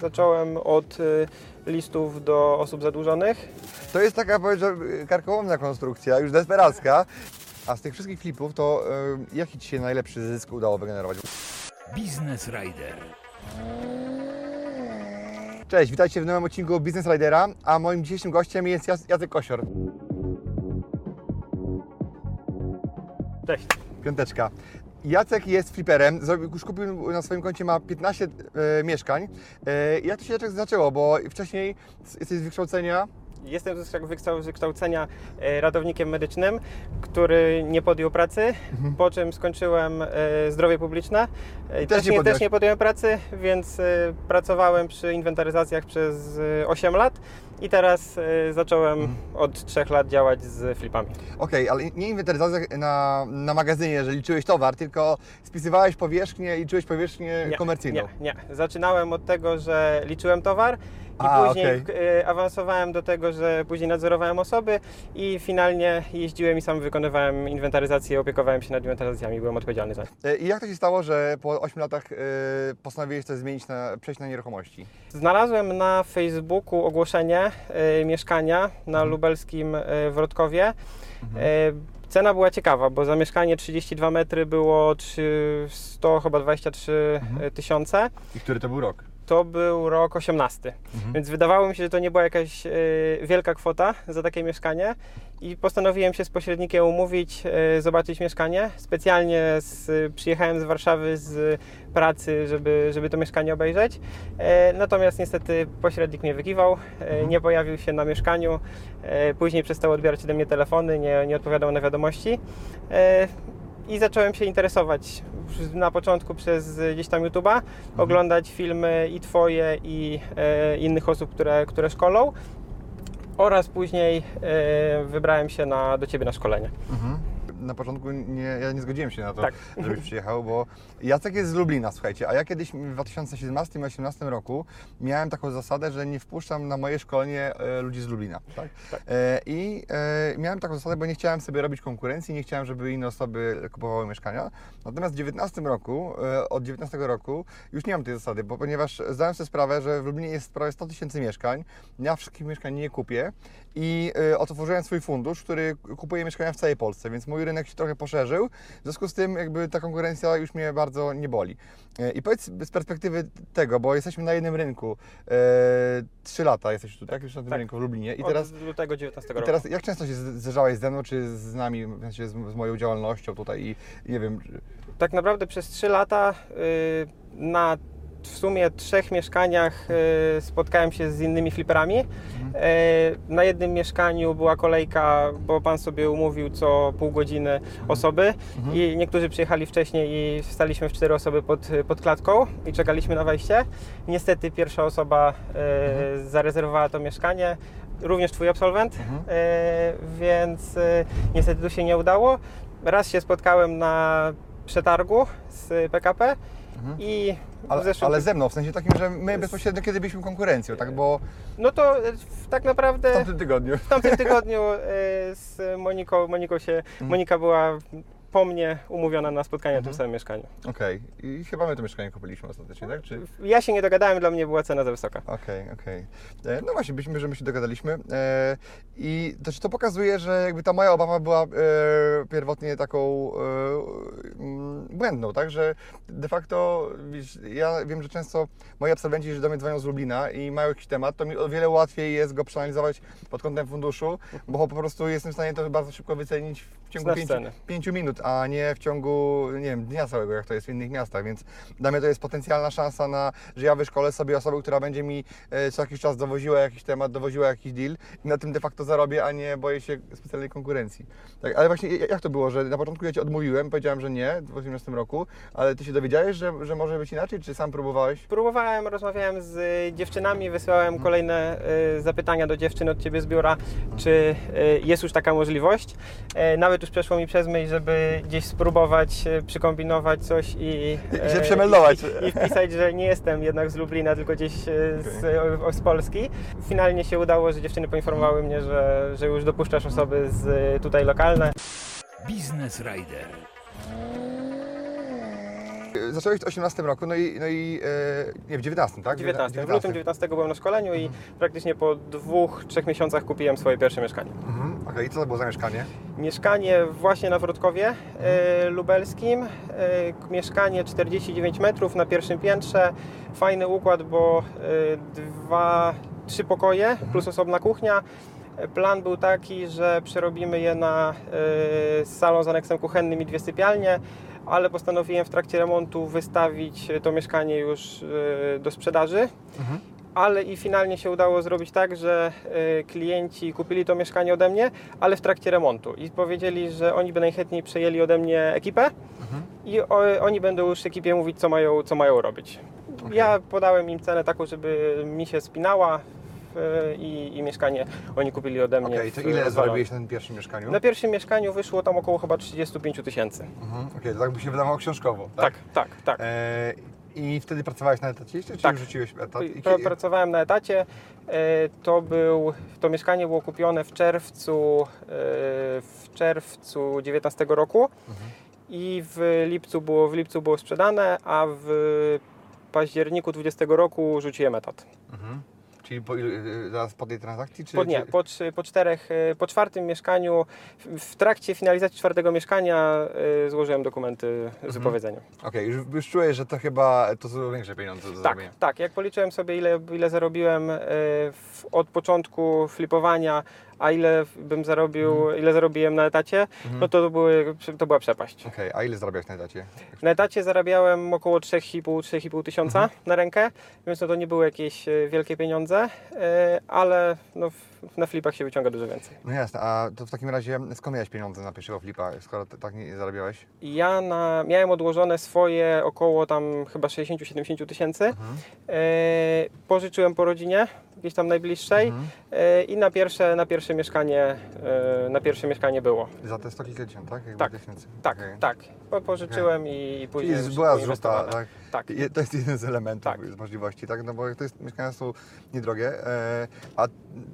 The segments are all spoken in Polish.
Zacząłem od y, listów do osób zadłużonych. To jest taka, powiedziałbym, karkołomna konstrukcja, już desperacka. A z tych wszystkich flipów, to y, jaki Ci się najlepszy zysk udało wygenerować? Business Rider. Cześć, witajcie w nowym odcinku Business Ridera, a moim dzisiejszym gościem jest Jac- Jacek Kosior. Cześć. Piąteczka. Jacek jest fliperem, już kupił na swoim koncie, ma 15 e, mieszkań. E, jak to się Jacek zaczęło? Bo wcześniej jesteś z wykształcenia Jestem z wykształ- z wykształcenia e, ratownikiem medycznym, który nie podjął pracy, po czym skończyłem e, zdrowie publiczne. E, I też nie nie, też nie podjąłem pracy, więc pracowałem przy inwentaryzacjach przez e, 8 lat i teraz e, zacząłem Mhm. od 3 lat działać z flipami. Okej, ale nie inwentaryzacja na, na magazynie, że liczyłeś towar, tylko spisywałeś powierzchnię i liczyłeś powierzchnię komercyjną. Nie, nie. Zaczynałem od tego, że liczyłem towar i A, później okej. k- y, awansowałem do tego, że później nadzorowałem osoby i finalnie jeździłem i sam wykonywałem inwentaryzację, opiekowałem się nad inwentaryzacjami, byłem odpowiedzialny za nie. E, I jak to się stało, że po 8 latach e, postanowiłeś coś zmienić, na, przejść na nieruchomości? Znalazłem na Facebooku ogłoszenie y, mieszkania na Mhm. lubelskim y, Wrodkowie. Y, Cena była ciekawa, bo za mieszkanie 32 metry było 300, chyba 23 Mhm. tysiące. I który to był rok? To był rok 18. Mhm. Więc wydawało mi się, że to nie była jakaś e, wielka kwota za takie mieszkanie i postanowiłem się z pośrednikiem umówić, e, zobaczyć mieszkanie. Specjalnie z, przyjechałem z Warszawy z pracy, żeby, żeby to mieszkanie obejrzeć. E, natomiast niestety pośrednik mnie wykiwał, e, nie pojawił się na mieszkaniu. Później przestał odbierać ode mnie telefony, nie, nie odpowiadał na wiadomości. I zacząłem się interesować na początku przez gdzieś tam YouTube'a, oglądać filmy i Twoje, i e, innych osób, które, które szkolą. Oraz później e, wybrałem się na, do Ciebie na szkolenie. Mhm. Na początku nie, ja nie zgodziłem się na to, Tak. żebyś przyjechał, bo Jacek jest z Lublina, słuchajcie, a ja kiedyś w 2017-2018 roku miałem taką zasadę, że nie wpuszczam na moje szkolenie e, ludzi z Lublina. Tak? Tak. E, I e, miałem taką zasadę, bo nie chciałem sobie robić konkurencji, nie chciałem, żeby inne osoby kupowały mieszkania. Natomiast w 19 roku, e, od 19 roku już nie mam tej zasady, bo ponieważ zdałem sobie sprawę, że w Lublinie jest prawie 100 tysięcy mieszkań, ja wszystkich mieszkań nie kupię i e, otworzyłem swój fundusz, który kupuje mieszkania w całej Polsce, więc mój rynek się trochę poszerzył. W związku z tym jakby ta konkurencja już mnie bardzo nie boli. E, I powiedz z perspektywy tego, bo jesteśmy na jednym rynku, e, trzy lata jesteś tu, tak? Już na tym Tak. rynku w Lublinie. I Od teraz, lutego 19 i roku. teraz jak często się z- zderzałeś ze mną, czy z nami, w sensie z, z moją działalnością tutaj i nie wiem, Tak naprawdę przez 3 lata y, na w sumie trzech mieszkaniach y, spotkałem się z innymi fliperami. Y, Na jednym mieszkaniu była kolejka, bo pan sobie umówił co pół godziny osoby i niektórzy przyjechali wcześniej i staliśmy w cztery osoby pod, pod klatką i czekaliśmy na wejście. Niestety pierwsza osoba y, zarezerwowała to mieszkanie, również twój absolwent, Mhm. więc niestety tu się nie udało. Raz się spotkałem na przetargu z PKP i Mhm. ale, zeszłym ale ze mną, w sensie takim, że my bezpośrednio kiedy byliśmy konkurencją, tak? Bo No to e, tak naprawdę w tamtym tygodniu. w tamtym tygodniu e, z Moniką, Moniką się, Mhm. Monika była po mnie umówiona na spotkanie w tym Mhm. samym mieszkaniu. Okej. I chyba my to mieszkanie kupiliśmy ostatecznie, tak? Czy... Ja się nie dogadałem, dla mnie była cena za wysoka. Okej, okej. E, No właśnie, byliśmy, że my się dogadaliśmy. E, I też to pokazuje, że jakby ta moja obawa była e, pierwotnie taką e, mm, błędną, tak? Że de facto, wiesz, ja wiem, że często moi absolwenci, że do mnie dzwonią z Lublina i mają jakiś temat, to mi o wiele łatwiej jest go przeanalizować pod kątem funduszu, bo po prostu jestem w stanie to bardzo szybko wycenić w ciągu pięciu, pięciu minut, a nie w ciągu, nie wiem, dnia całego, jak to jest w innych miastach, więc dla mnie to jest potencjalna szansa na, że ja wyszkolę sobie osobę, która będzie mi e, co jakiś czas dowoziła jakiś temat, dowoziła jakiś deal i na tym de facto zarobię, a nie boję się specjalnej konkurencji. Tak, ale właśnie jak to było, że na początku ja Ci odmówiłem, powiedziałem, że nie w 2018 roku, ale Ty się dowiedziałeś, że, że może być inaczej, czy sam próbowałeś? Próbowałem, rozmawiałem z y, dziewczynami, wysyłałem kolejne y, zapytania do dziewczyn od Ciebie z biura, czy y, jest już taka możliwość. E, Nawet już przeszło mi przez myśl, żeby gdzieś spróbować y, przykombinować coś i, I się e, przemeldować. I, i wpisać, że nie jestem jednak z Lublina, tylko gdzieś e, z, o- z Polski. Finalnie się udało, że dziewczyny poinformowały mnie, że, że już dopuszczasz osoby z tutaj lokalne. Biznes Rider. Zacząłeś w 18 roku, no i, no i e, nie, w 19, tak? 19. W lutym 19 byłem na szkoleniu i praktycznie po dwóch, trzech miesiącach kupiłem swoje pierwsze mieszkanie. Mhm. Okej, i co to było za mieszkanie? Mieszkanie właśnie na Wrotkowie e, lubelskim. E, mieszkanie 49 metrów na pierwszym piętrze. Fajny układ, bo dwa, trzy pokoje plus osobna kuchnia. Plan był taki, że przerobimy je na e, salon z aneksem kuchennym i dwie sypialnie, ale postanowiłem w trakcie remontu wystawić to mieszkanie już e, do sprzedaży. Ale i finalnie się udało zrobić tak, że y, klienci kupili to mieszkanie ode mnie, ale w trakcie remontu. I powiedzieli, że oni by najchętniej przejęli ode mnie ekipę i o, oni będą już ekipie mówić, co mają, co mają robić. Ja podałem im cenę taką, żeby mi się spinała i, i mieszkanie oni kupili ode mnie. Okej, to w ile zarobiłeś na tym pierwszym mieszkaniu? Na pierwszym mieszkaniu wyszło tam około chyba 35 tysięcy. Mhm. Okej, to tak by się wydawało książkowo, tak? Tak, tak, tak. E, I wtedy pracowałeś na etacie jeszcze, czy Tak. rzuciłeś etat? I pracowałem na etacie. E, To, był, to mieszkanie było kupione w czerwcu, e, w czerwcu 19 roku i w lipcu, było, w lipcu było sprzedane, a w październiku 20 roku rzuciłem etat. Mhm. Czyli po, ilu- zaraz po tej transakcji? Czy, Po, nie, po, po czterech, e, po czwartym mieszkaniu, w, trakcie finalizacji czwartego mieszkania e, złożyłem dokumenty z wypowiedzeniem. Okej, już, już czuję, że to chyba to są większe pieniądze do Tak, zarobienia. tak. Jak policzyłem sobie, ile, ile zarobiłem w, od początku flipowania, a ile bym zarobił, Mhm. ile zarobiłem na etacie, no to, były, to była przepaść. Okej, a ile zarabiałeś na etacie? Na etacie zarabiałem około 3,5-3,5 tysiąca Mhm. na rękę, więc no to nie były jakieś e, wielkie pieniądze, e, ale no, na flipach się wyciąga dużo więcej. No jasne, a to w takim razie skąd miałeś pieniądze na pierwszego flipa, skoro tak nie zarabiałeś? Ja na, miałem odłożone swoje około tam chyba 60-70 tysięcy. Mhm. E, pożyczyłem po rodzinie, gdzieś tam najbliższej Mhm. e, i na pierwsze, na pierwsze mieszkanie e, na pierwsze mieszkanie było. Za te 100 kilkadziesiąt, tak? Jakby Tak, tysięcy. Tak, Okej. tak. Po, pożyczyłem i, i później Czyli była zrzuta, tak? Tak. Je- To jest jeden z elementów, Tak. z możliwości, tak? No bo to jest, mieszkania są niedrogie. E, a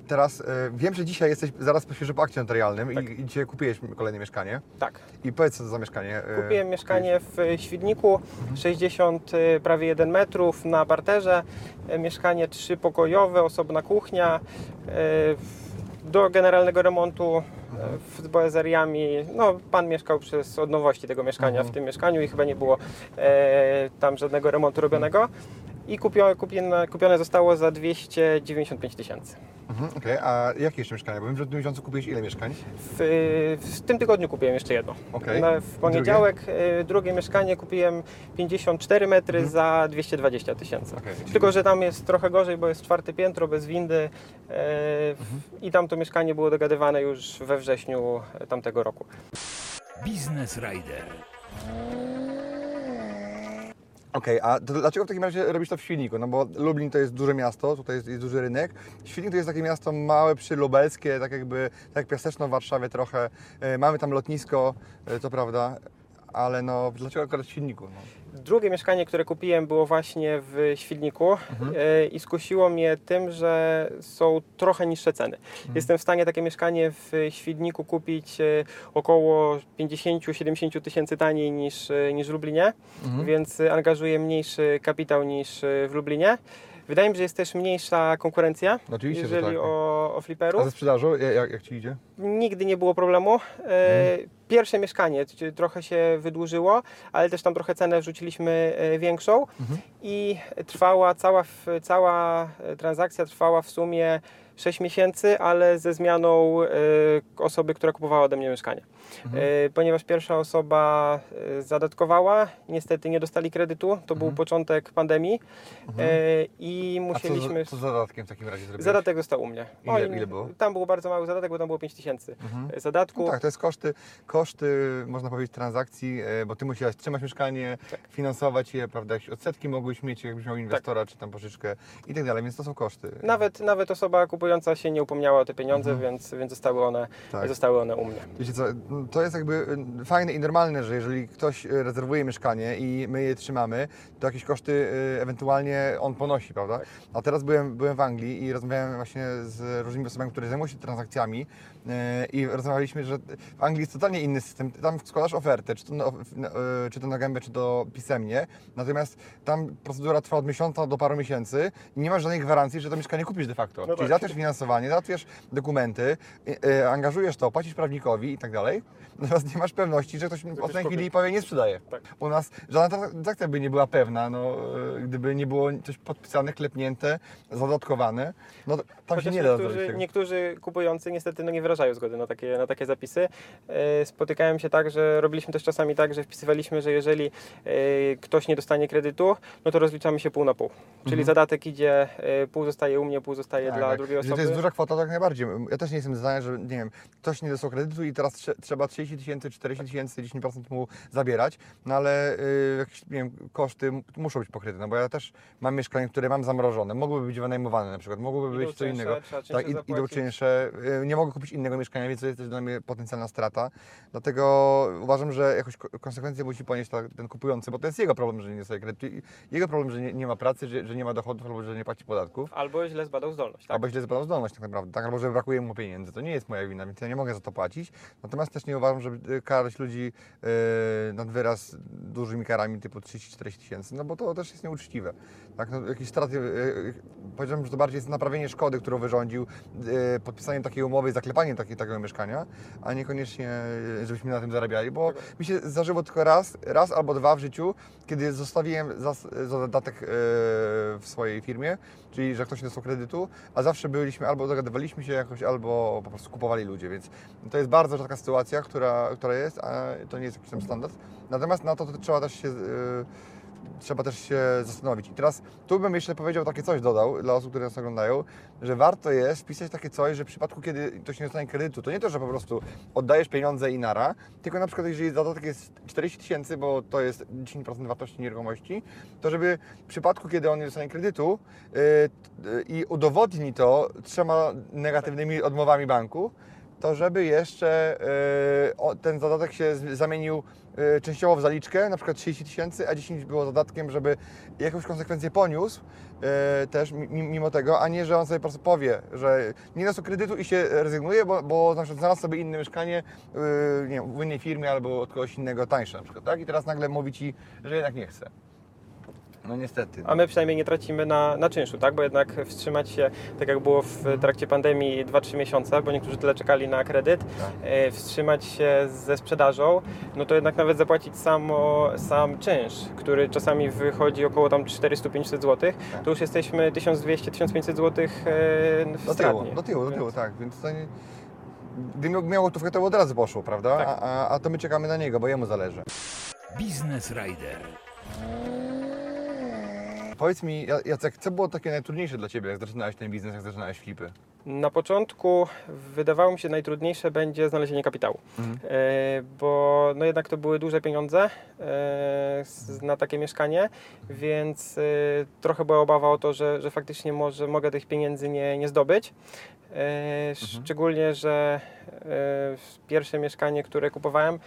teraz e, wiem, że dzisiaj jesteś zaraz po świeżo po akcie notarialnym Tak. i, i dzisiaj kupiłeś kolejne mieszkanie. tak. I powiedz co to za mieszkanie. e, Kupiłem mieszkanie w Świdniku, Mhm. 60 y, prawie 1 metrów na parterze. E, Mieszkanie trzypokojowe, osobna kuchnia. e, Do generalnego remontu e, z boezeriami. No, pan mieszkał przez od nowości tego mieszkania Mhm. w tym mieszkaniu i chyba nie było e, tam żadnego remontu robionego. I kupio, kupione, kupione zostało za 295 tysięcy. Mhm, Okej, a jakie jeszcze mieszkania? Bo wiem, że w tym miesiącu kupiłeś ile mieszkań? W, w tym tygodniu kupiłem jeszcze jedno. Okej. Na, w poniedziałek y, drugie mieszkanie kupiłem 54 metry za 220 tysięcy. Okej, Tylko, że tam jest trochę gorzej, bo jest czwarte piętro bez windy e, w- i tam to mieszkanie było dogadywane już we wrześniu tamtego roku. Biznes Rider. Okej, a to dlaczego w takim razie robisz to w Świdniku? No bo Lublin to jest duże miasto, tutaj jest, jest duży rynek. Świdnik to jest takie miasto małe, przylubelskie, tak jakby, tak jak Piaseczno w Warszawie trochę. E, mamy tam lotnisko, e, to prawda, ale no dlaczego akurat w Świdniku? No? Drugie mieszkanie, które kupiłem, było właśnie w Świdniku e, i skusiło mnie tym, że są trochę niższe ceny. Jestem w stanie takie mieszkanie w Świdniku kupić e, około 50-70 tysięcy taniej niż, e, niż w Lublinie, więc e, angażuję mniejszy kapitał niż w Lublinie. Wydaje mi się, że jest też mniejsza konkurencja, Oczywiście, że jeżeli tak. o, o A fliperów. ze sprzedażą, jak, jak Ci idzie? Nigdy nie było problemu. E, pierwsze mieszkanie trochę się wydłużyło, ale też tam trochę cenę wrzuciliśmy e, większą i trwała cała, cała e, transakcja trwała w sumie 6 miesięcy, ale ze zmianą e, osoby, która kupowała ode mnie mieszkanie. E, Ponieważ pierwsza osoba zadatkowała, niestety nie dostali kredytu, to był początek pandemii e, i A co, musieliśmy... co z zadatkiem w takim razie zrobić? Zadatek został u mnie. Ile- ile było? Tam był bardzo mały zadatek, bo tam było 5 tysięcy Mhm. zadatku. No tak, to jest koszty, koszty, można powiedzieć, transakcji, e, bo ty musiałeś trzymać mieszkanie, Tak. finansować je, prawda, jakieś odsetki mogłeś mieć, jakbyś miał inwestora, czy tam pożyczkę i tak dalej, więc to są koszty. Nawet, nawet osoba kupująca się nie upomniała o te pieniądze, więc, więc zostały, one, Mhm. Tak. zostały one u mnie. Wiecie co, to jest jakby y, fajne i normalne, że jeżeli ktoś y, rezerwuje mieszkanie i my je trzymamy, to jakieś koszty y, ewentualnie on ponosi, prawda? A teraz byłem, byłem w Anglii i rozmawiałem właśnie z różnymi osobami, które zajmują się transakcjami i rozmawialiśmy, że w Anglii jest totalnie inny system. Tam składasz ofertę, czy to na, y, czy to na gębę, czy to pisemnie, natomiast tam procedura trwa od miesiąca do paru miesięcy i nie masz żadnej gwarancji, że to mieszkanie kupisz de facto. Czyli tak. załatwiasz finansowanie, załatwiasz dokumenty, y, angażujesz to, płacisz prawnikowi i tak dalej, natomiast nie masz pewności, że ktoś w ostatniej kupi. chwili powie, nie sprzedaje. Tak. U nas żadna transakcja by nie była pewna, no, gdyby nie było coś podpisane, klepnięte, zadatkowane, no tam się Chociaż nie da niektórzy, niektórzy kupujący niestety no, nie wyrażają zgody na takie, na takie zapisy. E, Spotykałem się tak, że robiliśmy też czasami tak, że wpisywaliśmy, że jeżeli e, ktoś nie dostanie kredytu, no to rozliczamy się pół na pół. Czyli zadatek idzie, e, pół zostaje u mnie, pół zostaje Mhm. Tak, dla tak. drugiej osoby. to jest duża kwota, to jak najbardziej. Ja też nie jestem zdania, że nie wiem, ktoś nie dostał kredytu i teraz trze- trzeba 30 tysięcy, 40 tysięcy, 10% mu zabierać, no ale y, jakieś nie wiem, koszty muszą być pokryte, no bo ja też mam mieszkanie, które mam zamrożone, mogłyby być wynajmowane na przykład, mogłoby Idą być co innego. czynsze Tak, i- idą czynsze. Y, Nie mogę kupić innego mieszkania, więc to jest też dla mnie potencjalna strata. Dlatego uważam, że jakoś ko- konsekwencje musi ponieść ten kupujący, bo to jest jego problem, że nie dostaje kredytu. Jego problem, że nie, nie ma pracy, że, że nie ma dochodów albo że nie płaci podatków. Albo źle zbadał zdolność. Tak? Albo źle zbadał zdolność tak naprawdę, tak? albo że brakuje mu pieniędzy. To nie jest moja wina, więc ja nie mogę za to płacić. Natomiast też nie uważam, żeby y, karać ludzi yy, nad wyraz dużymi karami typu 30-40 tysięcy, no bo to też jest nieuczciwe. Tak? No, jakieś straty, yy, powiedziałbym, że to bardziej jest naprawienie szkody, którą wyrządził yy, podpisaniem takiej umowy i takiego mieszkania, a niekoniecznie, yy, żebyśmy na tym zarabiali, bo mi się zdarzyło tylko raz, raz albo dwa w życiu, kiedy zostawiłem zas, zadatek yy, w swojej firmie, czyli że ktoś nie dostał kredytu, a zawsze byliśmy albo dogadywaliśmy się jakoś, albo po prostu kupowali ludzie, więc to jest bardzo rzadka sytuacja, która, która jest, a to nie jest jakiś tam standard. Natomiast na to, to trzeba też się yy, trzeba też się zastanowić. I teraz tu bym jeszcze powiedział takie coś, dodał dla osób, które nas oglądają, że warto jest wpisać takie coś, że w przypadku, kiedy ktoś nie dostanie kredytu, to nie to, że po prostu oddajesz pieniądze i nara, tylko na przykład jeżeli zadatek jest 40 tysięcy, bo to jest 10% wartości nieruchomości, to żeby w przypadku, kiedy on nie dostanie kredytu yy, yy, i udowodni to trzema negatywnymi odmowami banku, to żeby jeszcze yy, ten zadatek się zamienił częściowo w zaliczkę, na przykład 30 tysięcy, a 10 było zadatkiem, żeby jakąś konsekwencję poniósł yy, też mi- mimo tego, a nie, że on sobie po prostu powie, że nie dostał kredytu i się rezygnuje, bo, bo na znalazł sobie inne mieszkanie yy, nie wiem, w innej firmie albo od kogoś innego tańsze na przykład, tak? I teraz nagle mówi Ci, że jednak nie chce. No niestety. A my przynajmniej nie tracimy na, na czynszu, tak? Bo jednak wstrzymać się, tak jak było w trakcie pandemii 2-3 miesiące, bo niektórzy tyle czekali na kredyt, Tak. e, wstrzymać się ze sprzedażą, no to jednak nawet zapłacić samo, sam czynsz, który czasami wychodzi około tam 400-500 zł, Tak. to już jesteśmy 1200-1500 zł e, w Do tyłu, do tyłu, do tyłu, Więc- tak. Więc to nie... Gdyby miał- miał gotówkę, to by od razu poszło, prawda? Tak. A, a, a to my czekamy na niego, bo jemu zależy. Biznes Rider. Powiedz mi, Ja- Jacek, co było takie najtrudniejsze dla Ciebie, jak zaczynałeś ten biznes, jak zaczynałeś flipy? Na początku wydawało mi się najtrudniejsze będzie znalezienie kapitału, Mhm. e, bo no jednak to były duże pieniądze e, na takie mieszkanie, więc e, trochę była obawa o to, że, że faktycznie może mogę tych pieniędzy nie, nie zdobyć. E, Szczególnie, że pierwsze mieszkanie, które kupowałem,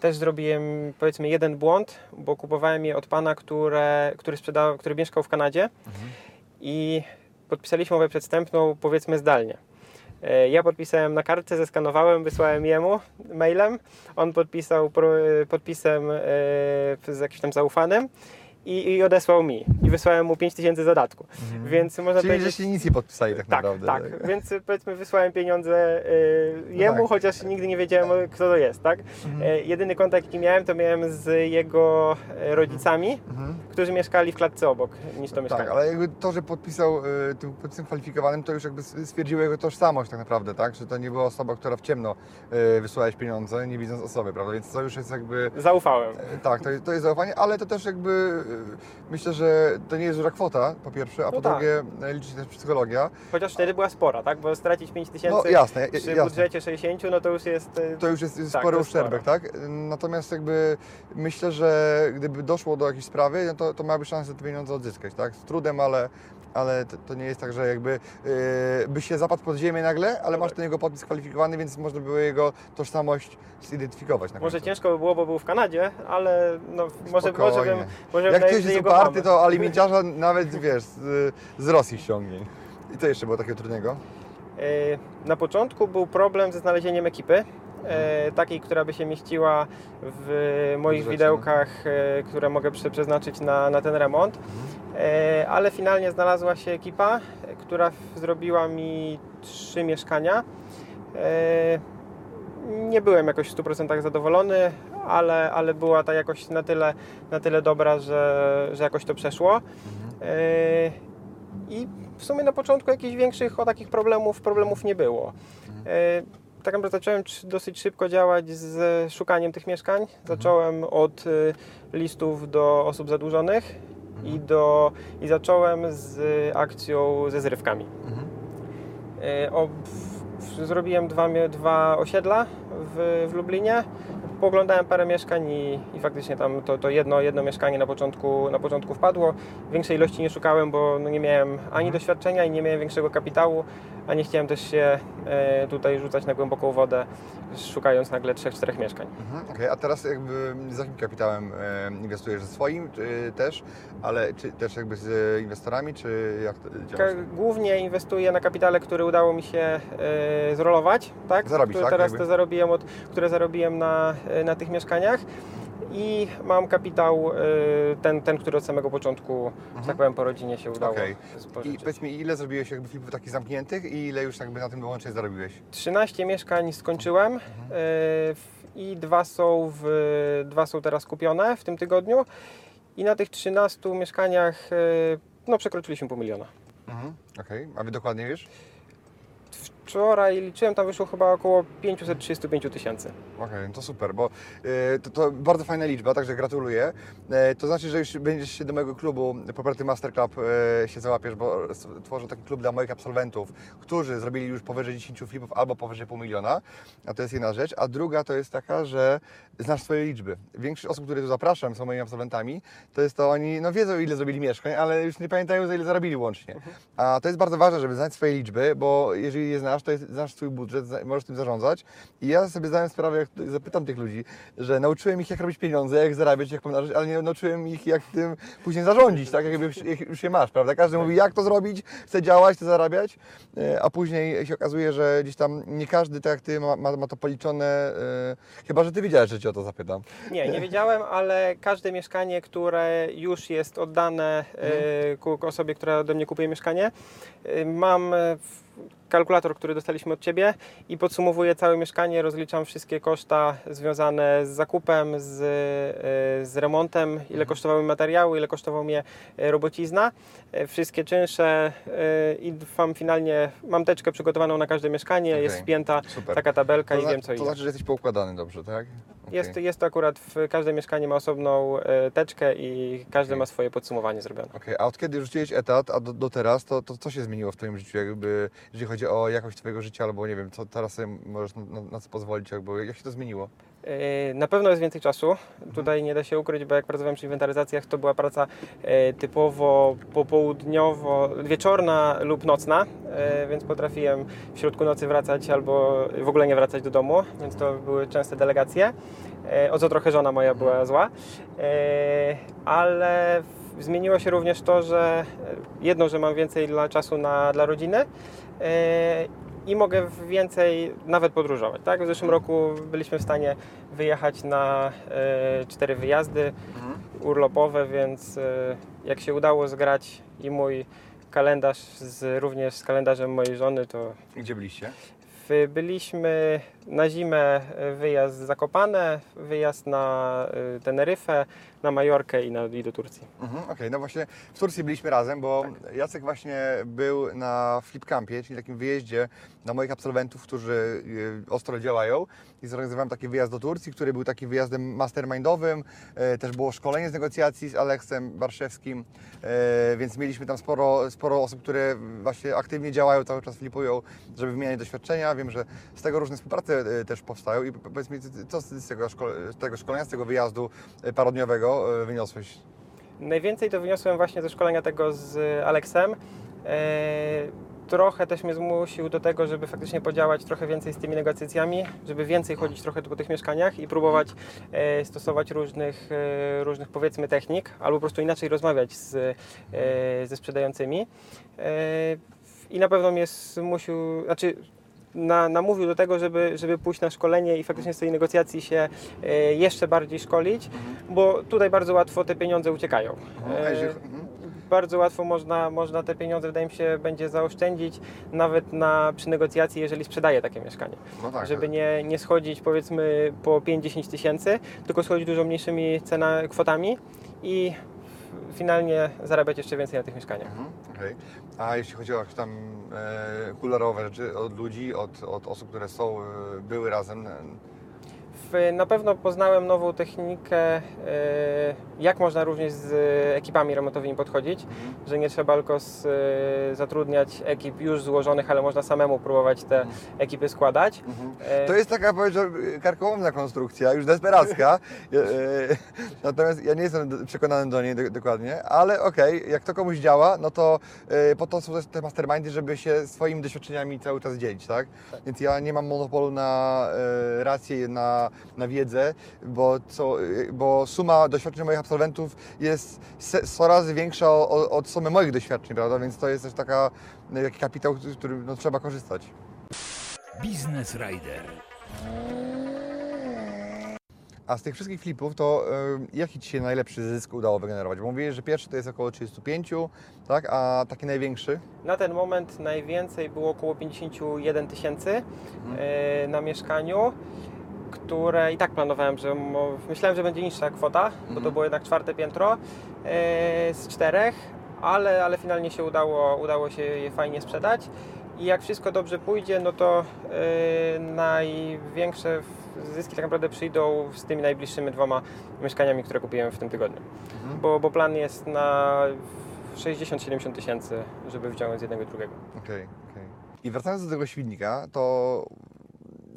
też zrobiłem powiedzmy jeden błąd, bo kupowałem je od pana, które, który, sprzedał, który mieszkał w Kanadzie i podpisaliśmy umowę przedstępną powiedzmy zdalnie. E, Ja podpisałem na kartce, zeskanowałem, wysłałem jemu mailem. On podpisał pro, podpisem e, z jakimś tam zaufanym i, i odesłał mi. I wysłałem mu 5000 zadatku. Więc można Mhm. Czyli powiedzieć... żeście nic nie podpisali tak, Tak, naprawdę. tak. Więc y, powiedzmy wysłałem pieniądze y, jemu, tak. chociaż nigdy nie wiedziałem kto to jest, tak? Mhm. E, jedyny kontakt jaki miałem to miałem z jego e, rodzicami, którzy mieszkali w klatce obok niż to mieszkanie. Mhm. Tak, ale jakby to, że podpisał y, tym podpisem kwalifikowanym, to już jakby stwierdziło jego tożsamość tak naprawdę, tak? Że to nie była osoba, która w ciemno y, wysłałeś pieniądze, nie widząc osoby, prawda? Więc to już jest jakby... Zaufałem. e, Tak, to, to jest zaufanie, ale to też jakby myślę, że to nie jest duża kwota, po pierwsze, a No po tak. drugie e, liczy się też psychologia. Chociaż wtedy była spora, tak? Bo stracić 5 tysięcy No jasne, ja- przy jasne. budżecie 60, no to już jest... y, To już jest, Tak, spory uszczerbek, tak? Natomiast jakby myślę, że gdyby doszło do jakiejś sprawy, no to, to miałby szansę te pieniądze odzyskać, tak? Z trudem, ale, ale to, to nie jest tak, że jakby yy, by się zapadł pod ziemię nagle, ale No masz tak. ten jego podpis kwalifikowany, więc można było jego tożsamość zidentyfikować na Może końcu. ciężko by było, bo był w Kanadzie, ale no, może, może bym... Może Jak ktoś jest uparty, to alimenciarza nawet, wiesz, z, z Rosji ściągnie. I to jeszcze było takiego trudnego? E, Na początku był problem ze znalezieniem ekipy, e, takiej, która by się mieściła w moich Budżecie. widełkach, e, które mogę prze- przeznaczyć na, na ten remont. E, Ale finalnie znalazła się ekipa, która zrobiła mi trzy mieszkania. E, Nie byłem jakoś w 100% zadowolony, ale, ale była ta jakość na tyle, na tyle dobra, że, że jakoś to przeszło. E, I w sumie na początku jakichś większych o takich problemów, problemów nie było. Tak naprawdę zacząłem dosyć szybko działać z szukaniem tych mieszkań. Zacząłem od listów do osób zadłużonych i, do, i zacząłem z akcją ze zrywkami. E, O, w, zrobiłem dwa, dwa osiedla w, w Lublinie. Poglądałem parę mieszkań i, i faktycznie tam to, to jedno, jedno mieszkanie na początku, na początku wpadło. Większej ilości nie szukałem, bo no nie miałem ani doświadczenia i nie miałem większego kapitału, a nie chciałem też się e, tutaj rzucać na głęboką wodę, szukając nagle trzech, czterech mieszkań. Mhm, Okej, a teraz jakby z jakim kapitałem e, inwestujesz? Ze swoim czy, też, ale czy też jakby z inwestorami, czy jak to? Głównie inwestuję na kapitale, który udało mi się e, zrolować, tak? Zarobić, które tak, teraz jakby? te zarobiłem od, które zarobiłem na, e, na tych mieszkaniach. I mam kapitał e, ten, ten, który od samego początku, że tak powiem, po rodzinie się udało Mhm. Okej. I powiedz mi, ile zrobiłeś jakby flipów takich zamkniętych i ile już jakby na tym łącznie zarobiłeś? 13 mieszkań skończyłem Mhm. w- i dwa są, w, dwa są teraz kupione w tym tygodniu. I na tych 13 mieszkaniach e, no, przekroczyliśmy pół miliona. Mhm. Okej, a wy dokładnie wiesz? Wczoraj liczyłem, tam wyszło chyba około 535 tysięcy. Okej, no to super, bo e, to, to bardzo fajna liczba, także gratuluję. E, to znaczy, że już będziesz się do mojego klubu Poparty Master Club e, się załapiesz, bo s- tworzę taki klub dla moich absolwentów, którzy zrobili już powyżej 10 flipów albo powyżej pół miliona, a to jest jedna rzecz. A druga to jest taka, że znasz swoje liczby. Większość osób, które tu zapraszam, są moimi absolwentami, to jest to oni, no wiedzą ile zrobili mieszkań, ale już nie pamiętają za ile zarobili łącznie. A to jest bardzo ważne, żeby znać swoje liczby, bo jeżeli je znasz, jest, znasz swój budżet, możesz tym zarządzać. I ja sobie zdałem sprawę, jak zapytam tych ludzi, że nauczyłem ich jak robić pieniądze, jak zarabiać, jak pomnażać, ale nie nauczyłem ich jak tym później zarządzić, tak? Jak już, jak już je masz, prawda? Każdy mówi jak to zrobić, chce działać, chce zarabiać, e, a później się okazuje, że gdzieś tam nie każdy tak jak ty ma, ma, ma to policzone, e, chyba, że ty wiedziałeś, że cię o to zapytam. Nie, nie wiedziałem, ale każde mieszkanie, które już jest oddane ku osobie, która do mnie kupuje mieszkanie, e, mam w- kalkulator, który dostaliśmy od Ciebie i podsumowuję całe mieszkanie, rozliczam wszystkie koszta związane z zakupem, z, e, z remontem, ile kosztowały mi materiały, ile kosztował mnie e, robocizna, e, wszystkie czynsze i mam finalnie, mam teczkę przygotowaną na każde mieszkanie, jest Okej, spięta super. taka tabelka To, i wiem co to ile. znaczy, że jesteś poukładany dobrze, tak? Okej. Jest, jest to akurat w każde mieszkanie ma osobną e, teczkę i każdy Okej. ma swoje podsumowanie zrobione. Okej, a od kiedy rzuciłeś etat, a do, do teraz, to, to co się zmieniło w Twoim życiu, jakby, jeżeli chodzi o jakość Twojego życia, albo nie wiem, co teraz sobie możesz na, na, na co pozwolić, jakby, jak się to zmieniło? Na pewno jest więcej czasu. Tutaj nie da się ukryć, bo jak pracowałem przy inwentaryzacjach, to była praca e, typowo popołudniowo, wieczorna lub nocna, e, więc potrafiłem w środku nocy wracać albo w ogóle nie wracać do domu, więc to były częste delegacje. E, O co trochę żona moja była zła. Ale zmieniło się również to, że jedno, że mam więcej dla czasu na, dla rodziny i mogę więcej nawet podróżować. Tak? W zeszłym roku byliśmy w stanie wyjechać na e, cztery wyjazdy urlopowe, więc e, jak się udało zgrać i mój kalendarz z, również z kalendarzem mojej żony, to Gdzie byliście? byliśmy na zimę e, wyjazd Zakopane, wyjazd na Teneryfę, na Majorkę i, na, i do Turcji. Mhm, Okej, no właśnie w Turcji byliśmy razem, bo Jacek właśnie był na Flipcampie, czyli takim wyjeździe dla moich absolwentów, którzy y, ostro działają. I zorganizowałem taki wyjazd do Turcji, który był takim wyjazdem mastermindowym, e, też było szkolenie z negocjacji z Aleksem Barszewskim, e, więc mieliśmy tam sporo, sporo osób, które właśnie aktywnie działają, cały czas flipują, żeby wymieniać doświadczenia. Wiem, że z tego różne współprace e, też powstają. I po- powiedz mi, co z tego, szko- z tego szkolenia, z tego wyjazdu e, parodniowego e, wyniosłeś? Najwięcej to wyniosłem właśnie ze szkolenia tego z Aleksem. E, trochę też mnie zmusił do tego, żeby faktycznie podziałać trochę więcej z tymi negocjacjami, żeby więcej chodzić trochę po tych mieszkaniach i próbować e, stosować różnych, różnych powiedzmy technik, albo po prostu inaczej rozmawiać z, ze sprzedającymi. I na pewno mnie zmusił, znaczy na, namówił do tego, żeby, żeby pójść na szkolenie i faktycznie z tej negocjacji się e, jeszcze bardziej szkolić, bo tutaj bardzo łatwo te pieniądze uciekają. Mhm, E, mhm. bardzo łatwo można, można te pieniądze, wydaje mi się, będzie zaoszczędzić nawet na, przy negocjacji, jeżeli sprzedaje takie mieszkanie. No tak, żeby nie, nie schodzić powiedzmy po 5-10 tysięcy, tylko schodzić dużo mniejszymi cena, kwotami i finalnie zarabiać jeszcze więcej na tych mieszkaniach. Mhm, okej. A jeśli chodzi o jakieś tam e, rzeczy od ludzi, od, od osób, które są, e, były razem, e, na pewno poznałem nową technikę, e, jak można również z ekipami remontowymi podchodzić, że nie trzeba tylko z, e, zatrudniać ekip już złożonych, ale można samemu próbować te ekipy składać. E, To jest taka, powiedzmy, karkołomna konstrukcja, już desperacka. Natomiast ja nie jestem przekonany do niej do, dokładnie, ale okej, jak to komuś działa, no to po to są też te mastermindy, żeby się swoimi doświadczeniami cały czas dzielić, tak? Więc ja nie mam monopolu na rację, na, na wiedzę, bo, co, bo suma doświadczeń moich absolwentów jest se, 100 razy większa o, o, od sumy moich doświadczeń, prawda? Więc to jest też taka, e, taki kapitał, z którym no, trzeba korzystać. Biznes Rider. A z tych wszystkich flipów, to y, jaki Ci się najlepszy zysk udało wygenerować? Bo mówiłeś, że pierwszy to jest około 35, tak? A taki największy? Na ten moment najwięcej było około 51 tysięcy Mhm. e, na mieszkaniu, które i tak planowałem, że myślałem, że będzie niższa kwota, bo Mhm. to było jednak czwarte piętro e, z czterech, ale, ale finalnie się udało, udało się je fajnie sprzedać. I jak wszystko dobrze pójdzie, no to e, największe zyski tak naprawdę przyjdą z tymi najbliższymi dwoma mieszkaniami, które kupiłem w tym tygodniu. Mhm. Bo, bo plan jest na 60-70 tysięcy, żeby wyciągnąć z jednego i drugiego. Okej, okej. I wracając do tego świdnika, to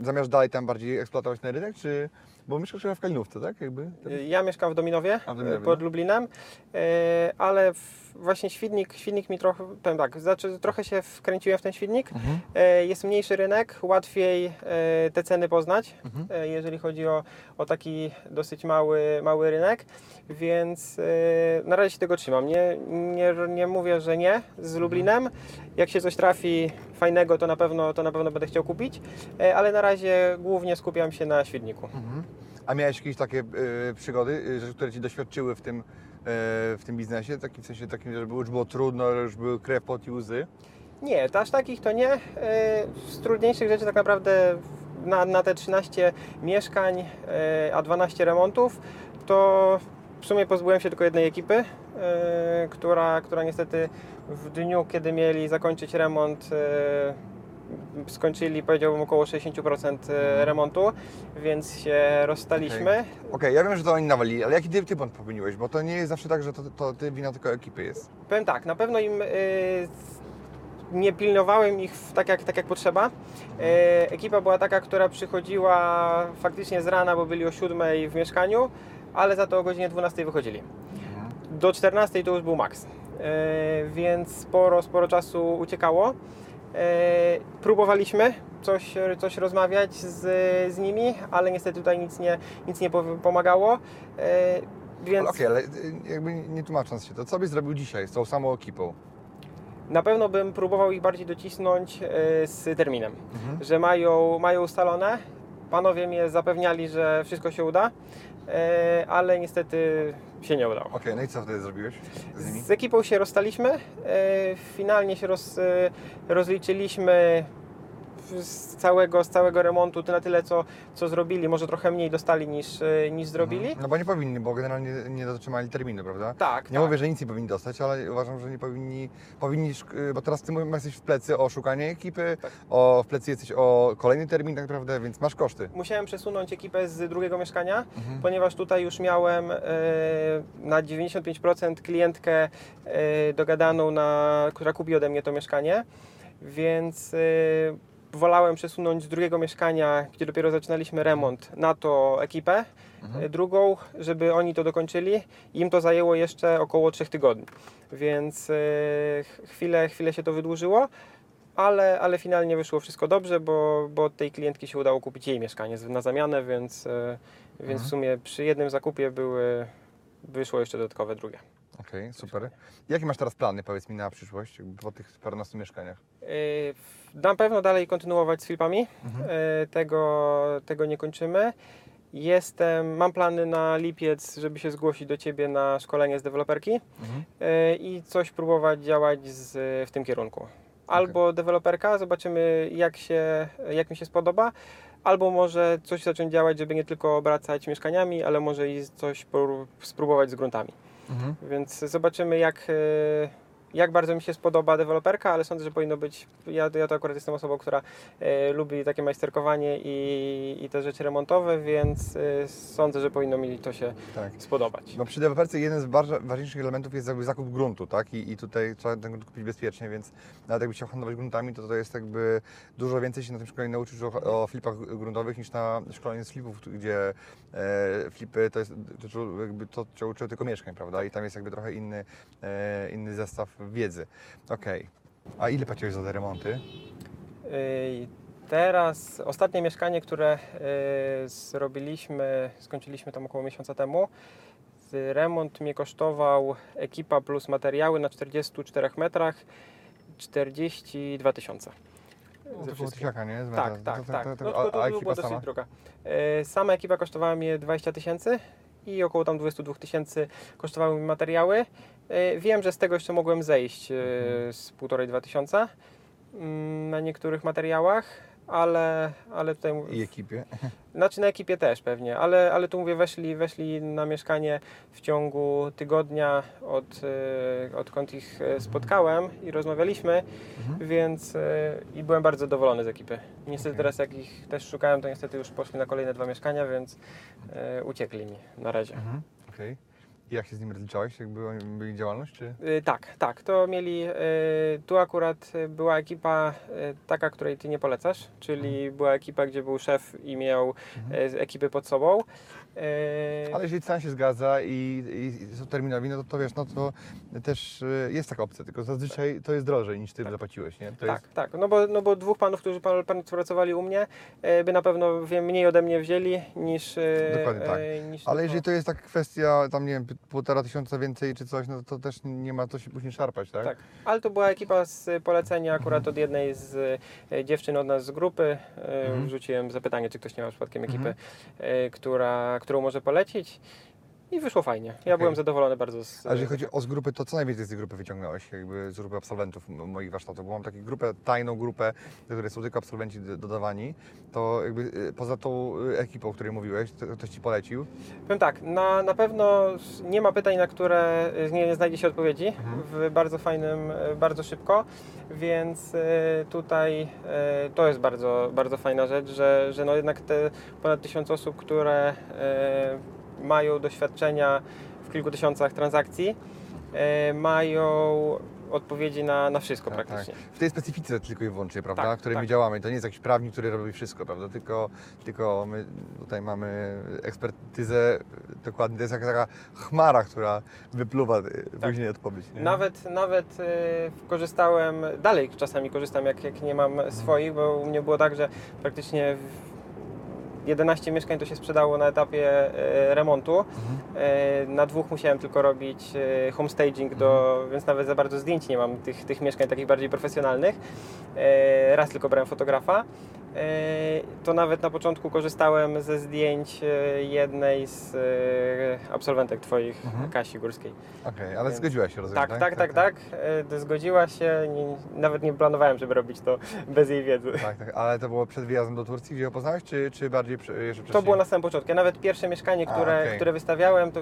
zamiast dalej tam bardziej eksploatować ten rynek, czy... Bo mieszkasz chyba w Kalinówce, tak? Jakby? Ja mieszkam w Dominowie, A, w Dominowie, pod no. Lublinem, e, ale w, właśnie świdnik, świdnik mi trochę, powiem tak, znaczy trochę się wkręciłem w ten świdnik. Mhm. E, Jest mniejszy rynek, łatwiej e, te ceny poznać, Mhm. e, jeżeli chodzi o, o taki dosyć mały, mały rynek, więc na razie się tego trzymam. Nie, nie, nie mówię, że nie z Lublinem. Jak się coś trafi fajnego, to na pewno, to na pewno będę chciał kupić, ale na razie głównie skupiam się na świdniku. Mhm. A miałeś jakieś takie y, przygody, rzeczy, które Ci doświadczyły w tym, w tym biznesie? Taki, w sensie takim, że było- już było trudno, już były krew, pot i łzy? Nie, to aż takich to nie. E, Z trudniejszych rzeczy tak naprawdę na, na te 13 mieszkań, e, a 12 remontów, to w sumie pozbyłem się tylko jednej ekipy, e, która, która niestety w dniu, kiedy mieli zakończyć remont, e, skończyli powiedziałbym około 60% remontu, więc się rozstaliśmy. Okej, ja wiem, że to oni nawalili, ale jaki ty, błąd popełniłeś? Bo to nie jest zawsze tak, że to, to ty wina tylko ekipy jest. Powiem tak, na pewno im y, nie pilnowałem ich tak jak, tak jak potrzeba. Y, ekipa była taka, która przychodziła faktycznie z rana, bo byli o 7 w mieszkaniu, ale za to o godzinie 12 wychodzili. Do 14 to już był maks. Więc sporo, sporo czasu uciekało. Y, próbowaliśmy coś, coś rozmawiać z, z nimi, ale niestety tutaj nic nie, nic nie po- pomagało. Y, więc Okej, ale y, jakby nie tłumacząc się, to co byś zrobił dzisiaj z tą samą ekipą? Na pewno bym próbował ich bardziej docisnąć e, z terminem, Mhm. że mają, mają ustalone. Panowie mnie zapewniali, że wszystko się uda, e, ale niestety się nie udało. Okej, no i co wtedy zrobiłeś z nimi? Z ekipą się rozstaliśmy, e, finalnie się roz, e, rozliczyliśmy z całego, z całego remontu na tyle, co, co zrobili. Może trochę mniej dostali niż, e, niż zrobili. Mhm. No bo nie powinni, bo generalnie nie dotrzymali terminu, prawda? Tak, Nie tak. mówię, że nic nie powinni dostać, ale uważam, że nie powinni, powinni, bo teraz ty jesteś w plecy o szukanie ekipy, Tak. o, w plecy jesteś o kolejny termin tak naprawdę, więc masz koszty. Musiałem przesunąć ekipę z drugiego mieszkania, Mhm. ponieważ tutaj już miałem e, na 95% klientkę e, dogadaną, na, która kupi ode mnie to mieszkanie, więc e, wolałem przesunąć z drugiego mieszkania, gdzie dopiero zaczynaliśmy remont, na to ekipę Mhm. e, drugą, żeby oni to dokończyli. Im to zajęło jeszcze około 3 tygodni, więc e, ch- chwilę, chwilę się to wydłużyło. Ale, ale finalnie wyszło wszystko dobrze, bo, bo tej klientki się udało kupić jej mieszkanie na zamianę, więc, e, więc Mhm. w sumie przy jednym zakupie były, wyszło jeszcze dodatkowe drugie. Okej, super. Jakie masz teraz plany, powiedz mi, na przyszłość, jakby po tych parunastu mieszkaniach? E, Na pewno dalej kontynuować z flipami. Mhm. E, Tego, tego nie kończymy. Jestem, mam plany na lipiec, żeby się zgłosić do Ciebie na szkolenie z deweloperki Mhm. e, i coś próbować działać z, w tym kierunku. Albo deweloperka, zobaczymy jak, się, jak mi się spodoba, albo może coś zacząć działać, żeby nie tylko obracać mieszkaniami, ale może i coś pró- spróbować z gruntami. Mhm. Więc zobaczymy, jak, e, jak bardzo mi się spodoba deweloperka, ale sądzę, że powinno być. Ja, ja to akurat jestem osobą, która e, lubi takie majsterkowanie i, i te rzeczy remontowe, więc e, sądzę, że powinno mi to się Tak. spodobać. No przy deweloperce jeden z bardzo ważniejszych elementów jest jakby zakup gruntu, tak? I, I tutaj trzeba ten grunt kupić bezpiecznie, więc nawet jakby chciał handlować gruntami, to to jest jakby dużo więcej się na tym szkoleniu nauczysz o, o flipach gruntowych niż na szkoleniu z flipów, gdzie e, flipy to jest to, jakby to, czego uczyły tylko mieszkań, prawda? I tam jest jakby trochę inny, e, inny zestaw wiedzy. Okej. A ile płaciłeś za te remonty? Ej, Teraz ostatnie mieszkanie, które e, zrobiliśmy, skończyliśmy tam około miesiąca temu. Remont mnie kosztował ekipa plus materiały na 44 metrach 42 tysiące. No, to tysiaka, nie? Z Tak, tak, tak. No, a- to, to a była ekipa dosyć sama? droga. E, Sama ekipa kosztowała mnie 20 tysięcy i około tam 22 tysięcy kosztowały mi materiały. E, Wiem, że z tego jeszcze mogłem zejść e, Mhm. z 1,5-2 tysiąca mm, na niektórych materiałach, ale, ale tutaj I ekipie. znaczy na ekipie też pewnie, ale, ale tu mówię, weszli, weszli na mieszkanie w ciągu tygodnia od, e, odkąd ich spotkałem i rozmawialiśmy, Mhm. więc i byłem bardzo zadowolony z ekipy. Niestety Okej. teraz jak ich też szukałem, to niestety już poszli na kolejne dwa mieszkania, więc uciekli mi na razie. Mhm. Okej. I jak się z nimi rozliczałeś? Jak była, byli działalność, czy? Y, Tak, tak. To mieli. y, Tu akurat była ekipa y, taka, której ty nie polecasz, czyli była ekipa, gdzie był szef i miał Mhm. ekipy pod sobą. Y, Ale jeżeli cena się zgadza i, i są terminowi, no to, to wiesz, no to też y, jest taka opcja, tylko zazwyczaj to jest drożej niż ty zapłaciłeś, nie? To tak, jest, tak. No bo, no bo dwóch panów, którzy pan- pan- pracowali u mnie, y, by na pewno wiem, mniej ode mnie wzięli niż. y, Dokładnie tak. niż ale tylko- jeżeli to jest taka kwestia, tam nie wiem, półtora tysiąca więcej czy coś, no to też nie ma co się później szarpać, tak? Tak, ale to była ekipa z polecenia akurat od jednej z e, dziewczyn od nas z grupy. E, Mhm. Wrzuciłem zapytanie, czy ktoś nie ma przypadkiem ekipy, Mhm. e, która, którą może polecić. I wyszło fajnie. Ja Okej. byłem zadowolony bardzo z. A jeżeli chodzi o z grupy, to co najwięcej z tej grupy wyciągnąłeś, jakby z grupy absolwentów moich warsztatów? Bo mam taką grupę, tajną grupę, do której są tylko absolwenci dodawani, to jakby y, poza tą y, ekipą, o której mówiłeś, to ktoś Ci polecił? Powiem tak, na, na pewno nie ma pytań, na które nie, nie znajdzie się odpowiedzi Mhm. w bardzo fajnym, bardzo szybko, więc tutaj to jest bardzo, bardzo fajna rzecz, że, że no jednak te ponad tysiąc osób, które mają doświadczenia w kilku tysiącach transakcji, e, mają odpowiedzi na, na wszystko Tak, praktycznie. W tej specyfice tylko i wyłącznie, prawda, Tak, której my tak. działamy. To nie jest jakiś prawnik, który robi wszystko, prawda, tylko, tylko my tutaj mamy ekspertyzę dokładnie, to jest jak taka chmara, która wypluwa y, później odpowiedź. nie? Tak. Nawet, nawet e, korzystałem, dalej czasami korzystam, jak, jak nie mam swoich, bo u mnie było tak, że praktycznie w- 11 mieszkań to się sprzedało na etapie e, remontu. E, Na dwóch musiałem tylko robić e, homestaging, do, więc nawet za bardzo zdjęć nie mam tych, tych mieszkań takich bardziej profesjonalnych. Raz tylko brałem fotografa. E, To nawet na początku korzystałem ze zdjęć e, jednej z e, absolwentek Twoich, Mhm. Kasi Górskiej. Okej, ale Więc- zgodziłaś się, rozumiem, Tak, tak, tak, tak. E, Zgodziła się. Nie, nawet nie planowałem, żeby robić to bez jej wiedzy. Tak, tak, ale to było przed wyjazdem do Turcji, gdzie ją poznałeś, czy, czy bardziej jeszcze wcześniej? To było na samym początku. Ja nawet pierwsze mieszkanie, A, które, okej. które wystawiałem, to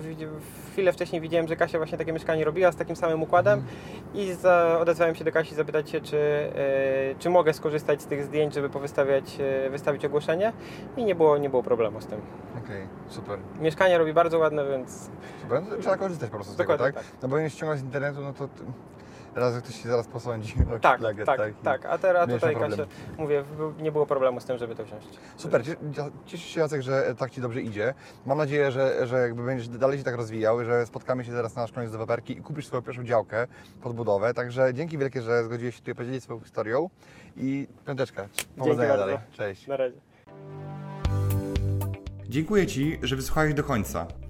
chwilę wcześniej widziałem, że Kasia właśnie takie mieszkanie robiła z takim samym układem Mhm. i za, odezwałem się do Kasi zapytać się, czy, czy mogę skorzystać z tych zdjęć, żeby powystawiać, e, wystawić ogłoszenie i nie było, nie było problemu z tym. Okej, super. Mieszkanie robi bardzo ładne, więc Super, no, trzeba korzystać po prostu z tego, Dokładnie tak? tak. No bo nie ściągnąć z internetu, no to t- raz ktoś się zaraz posądzi. o tak, tak, i- tak. A teraz tutaj problem. Kasia, mówię, nie było problemu z tym, żeby to wziąć. Super, cie- cie- cieszę się Jacek, że tak Ci dobrze idzie. Mam nadzieję, że, że jakby będziesz dalej się tak rozwijał, że spotkamy się zaraz na nasz koniec deweloperki i kupisz swoją pierwszą działkę pod budowę. Także dzięki wielkie, że zgodziłeś się tutaj podzielić swoją historią i piąteczka. Powodzenia bardzo. dalej. Cześć. Na razie. Dziękuję Ci, że wysłuchałeś do końca.